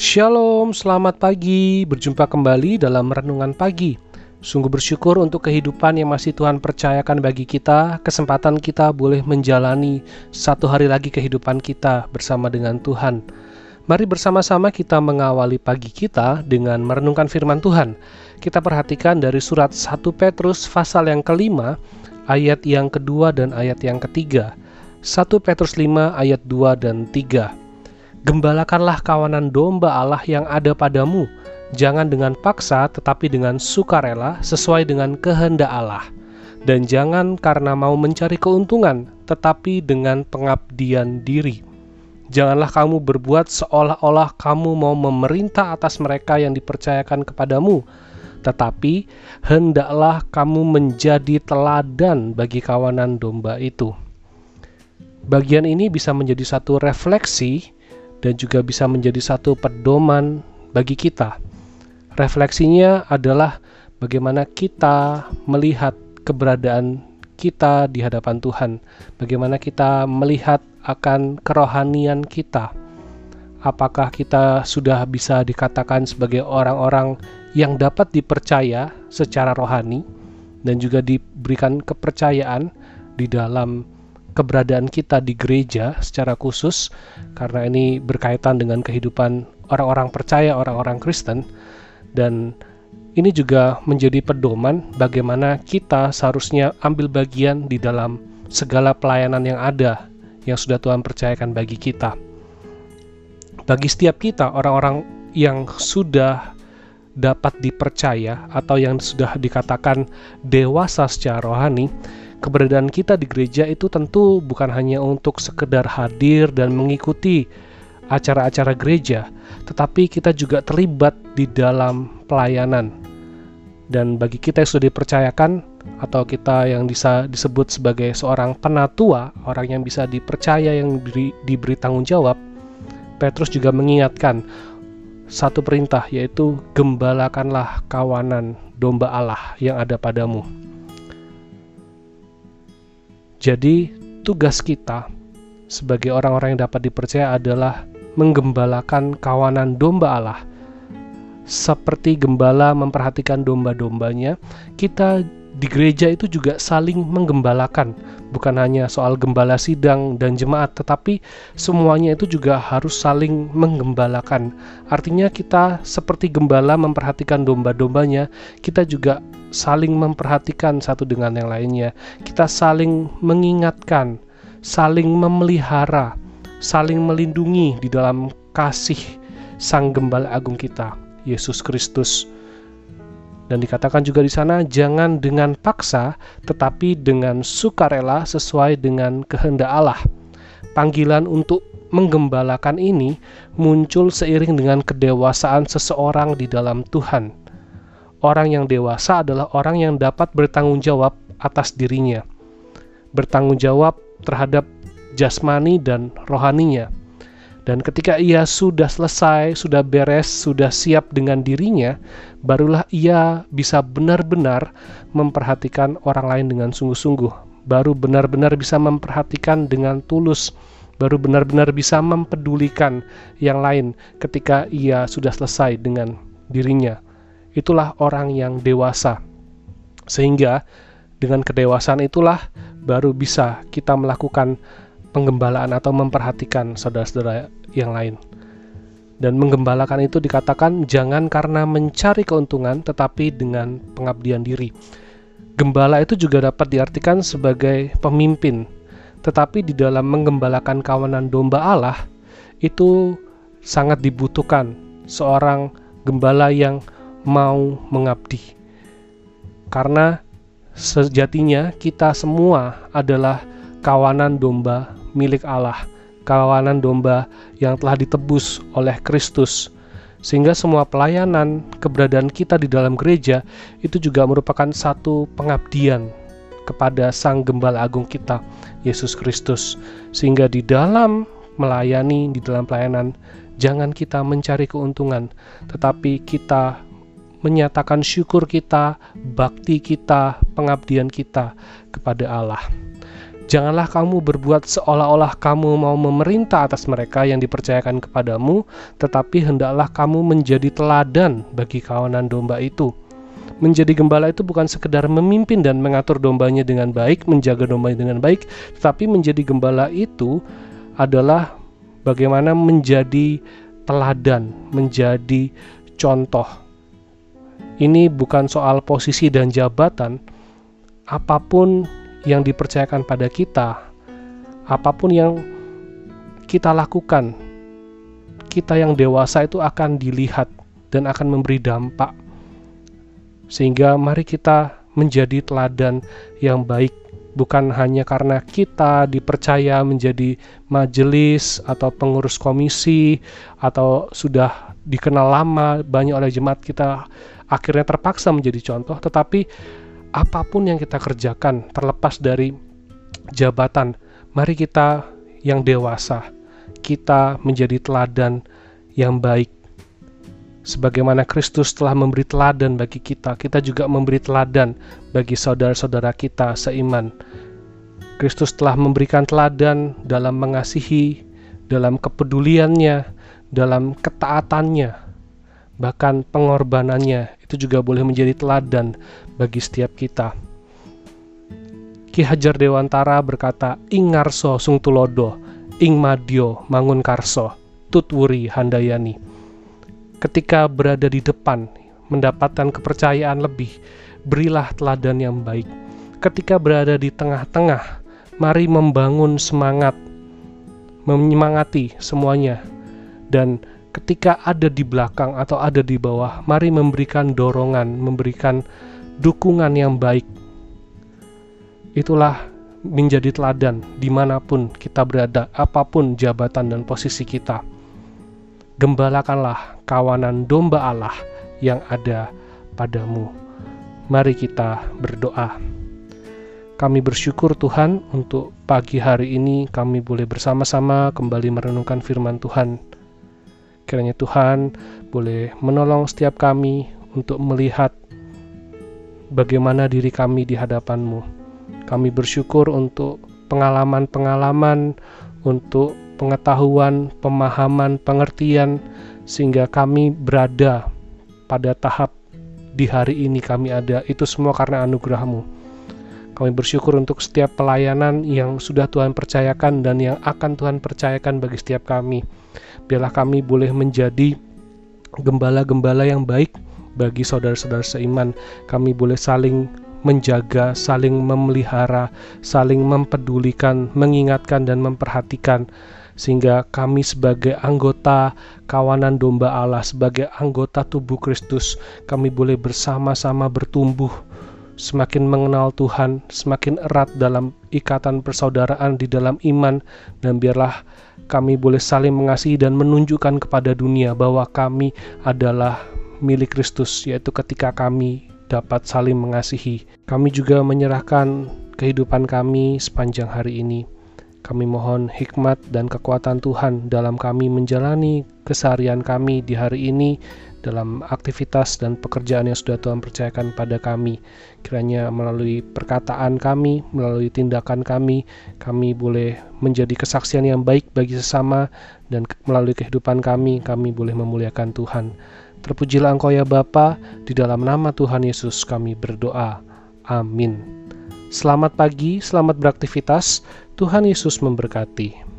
Shalom, selamat pagi. Berjumpa kembali dalam renungan pagi. Sungguh bersyukur untuk kehidupan yang masih Tuhan percayakan bagi kita, kesempatan kita boleh menjalani satu hari lagi kehidupan kita bersama dengan Tuhan. Mari bersama-sama kita mengawali pagi kita dengan merenungkan firman Tuhan. Kita perhatikan dari surat 1 Petrus pasal yang kelima, ayat yang kedua dan ayat yang ketiga. 1 Petrus 5 ayat 2 dan 3. Gembalakanlah kawanan domba Allah yang ada padamu, jangan dengan paksa tetapi dengan sukarela sesuai dengan kehendak Allah. Dan jangan karena mau mencari keuntungan, tetapi dengan pengabdian diri. Janganlah kamu berbuat seolah-olah kamu mau memerintah atas mereka yang dipercayakan kepadamu, tetapi hendaklah kamu menjadi teladan bagi kawanan domba itu. Bagian ini bisa menjadi satu refleksi dan juga bisa menjadi satu pedoman bagi kita. Refleksinya adalah bagaimana kita melihat keberadaan kita di hadapan Tuhan, bagaimana kita melihat akan kerohanian kita. Apakah kita sudah bisa dikatakan sebagai orang-orang yang dapat dipercaya secara rohani dan juga diberikan kepercayaan di dalam keberadaan kita di gereja secara khusus karena ini berkaitan dengan kehidupan orang-orang percaya, orang-orang Kristen dan ini juga menjadi pedoman bagaimana kita seharusnya ambil bagian di dalam segala pelayanan yang ada yang sudah Tuhan percayakan bagi kita. Bagi setiap kita, orang-orang yang sudah dapat dipercaya atau yang sudah dikatakan dewasa secara rohani, keberadaan kita di gereja itu tentu bukan hanya untuk sekedar hadir dan mengikuti acara-acara gereja, tetapi kita juga terlibat di dalam pelayanan. Dan bagi kita yang sudah dipercayakan atau kita yang bisa disebut sebagai seorang penatua, orang yang bisa dipercaya yang diberi, diberi tanggung jawab, Petrus juga mengingatkan satu perintah yaitu gembalakanlah kawanan domba Allah yang ada padamu. Jadi, tugas kita sebagai orang-orang yang dapat dipercaya adalah menggembalakan kawanan domba Allah. Seperti gembala memperhatikan domba-dombanya, kita di gereja itu juga saling menggembalakan, bukan hanya soal gembala sidang dan jemaat, tetapi semuanya itu juga harus saling menggembalakan. Artinya, kita seperti gembala memperhatikan domba-dombanya, kita juga saling memperhatikan satu dengan yang lainnya. Kita saling mengingatkan, saling memelihara, saling melindungi di dalam kasih Sang Gembala Agung kita, Yesus Kristus. Dan dikatakan juga di sana, jangan dengan paksa, tetapi dengan sukarela sesuai dengan kehendak Allah. Panggilan untuk menggembalakan ini muncul seiring dengan kedewasaan seseorang di dalam Tuhan orang yang dewasa adalah orang yang dapat bertanggung jawab atas dirinya, bertanggung jawab terhadap jasmani dan rohaninya. Dan ketika ia sudah selesai, sudah beres, sudah siap dengan dirinya, barulah ia bisa benar-benar memperhatikan orang lain dengan sungguh-sungguh. Baru benar-benar bisa memperhatikan dengan tulus, baru benar-benar bisa mempedulikan yang lain ketika ia sudah selesai dengan dirinya itulah orang yang dewasa. Sehingga dengan kedewasaan itulah baru bisa kita melakukan penggembalaan atau memperhatikan saudara-saudara yang lain. Dan menggembalakan itu dikatakan jangan karena mencari keuntungan tetapi dengan pengabdian diri. Gembala itu juga dapat diartikan sebagai pemimpin. Tetapi di dalam menggembalakan kawanan domba Allah itu sangat dibutuhkan seorang gembala yang mau mengabdi. Karena sejatinya kita semua adalah kawanan domba milik Allah, kawanan domba yang telah ditebus oleh Kristus. Sehingga semua pelayanan keberadaan kita di dalam gereja itu juga merupakan satu pengabdian kepada Sang Gembala Agung kita, Yesus Kristus. Sehingga di dalam melayani, di dalam pelayanan, jangan kita mencari keuntungan, tetapi kita menyatakan syukur kita, bakti kita, pengabdian kita kepada Allah. Janganlah kamu berbuat seolah-olah kamu mau memerintah atas mereka yang dipercayakan kepadamu, tetapi hendaklah kamu menjadi teladan bagi kawanan domba itu. Menjadi gembala itu bukan sekedar memimpin dan mengatur dombanya dengan baik, menjaga dombanya dengan baik, tetapi menjadi gembala itu adalah bagaimana menjadi teladan, menjadi contoh. Ini bukan soal posisi dan jabatan, apa pun yang dipercayakan pada kita, apa pun yang kita lakukan, kita yang dewasa itu akan dilihat dan akan memberi dampak. Sehingga mari kita menjadi teladan yang baik bukan hanya karena kita dipercaya menjadi majelis atau pengurus komisi atau sudah dikenal lama banyak oleh jemaat kita akhirnya terpaksa menjadi contoh tetapi apa pun yang kita kerjakan terlepas dari jabatan, mari kita yang dewasa, kita menjadi teladan yang baik. Sebagaimana Kristus telah memberi teladan bagi kita, kita juga memberi teladan bagi saudara-saudara kita seiman. Kristus telah memberikan teladan dalam mengasihi, dalam kepeduliannya, dalam ketaatannya, bahkan pengorbanannya itu juga boleh menjadi teladan bagi setiap kita. Ki Hajar Dewantara berkata, Ing ngarso sung tulodo, ing madio mangun karso, tutwuri handayani. Ketika berada di depan, mendapatkan kepercayaan lebih, berilah teladan yang baik. Ketika berada di tengah-tengah, mari membangun semangat, menyemangati semuanya, dan ketika ada di belakang atau ada di bawah, mari memberikan dorongan, memberikan dukungan yang baik. Itulah menjadi teladan di mana pun kita berada, apa pun jabatan dan posisi kita. Gembalakanlah kawanan domba Allah yang ada padamu. Mari kita berdoa. Kami bersyukur Tuhan untuk pagi hari ini kami boleh bersama-sama kembali merenungkan firman Tuhan Kiranya Tuhan boleh menolong setiap kami untuk melihat bagaimana diri kami di hadapan-Mu. Kami bersyukur untuk pengalaman-pengalaman, untuk pengetahuan, pemahaman, pengertian, sehingga kami berada pada tahap di hari ini kami ada. Itu semua karena anugerah-Mu. Kami bersyukur untuk setiap pelayanan yang sudah Tuhan percayakan dan yang akan Tuhan percayakan bagi setiap kami biarlah kami boleh menjadi gembala-gembala yang baik bagi saudara-saudara seiman. Kami boleh saling menjaga, saling memelihara, saling mempedulikan, mengingatkan dan memperhatikan sehingga kami sebagai anggota kawanan domba Allah, sebagai anggota tubuh Kristus, kami boleh bersama-sama bertumbuh semakin mengenal Tuhan, semakin erat dalam ikatan persaudaraan di dalam iman, dan biarlah kami boleh saling mengasihi dan menunjukkan kepada dunia bahwa kami adalah milik Kristus, yaitu ketika kami dapat saling mengasihi. Kami juga menyerahkan kehidupan kami sepanjang hari ini. Kami mohon hikmat dan kekuatan Tuhan dalam kami menjalani keseharian kami di hari ini dalam aktivitas dan pekerjaan yang sudah Tuhan percayakan pada kami. Kiranya melalui perkataan kami, melalui tindakan kami, kami boleh menjadi kesaksian yang baik bagi sesama dan melalui kehidupan kami, kami boleh memuliakan Tuhan. Terpujilah Engkau ya Bapa, di dalam nama Tuhan Yesus kami berdoa. Amin. Selamat pagi, selamat beraktivitas. Tuhan Yesus memberkati.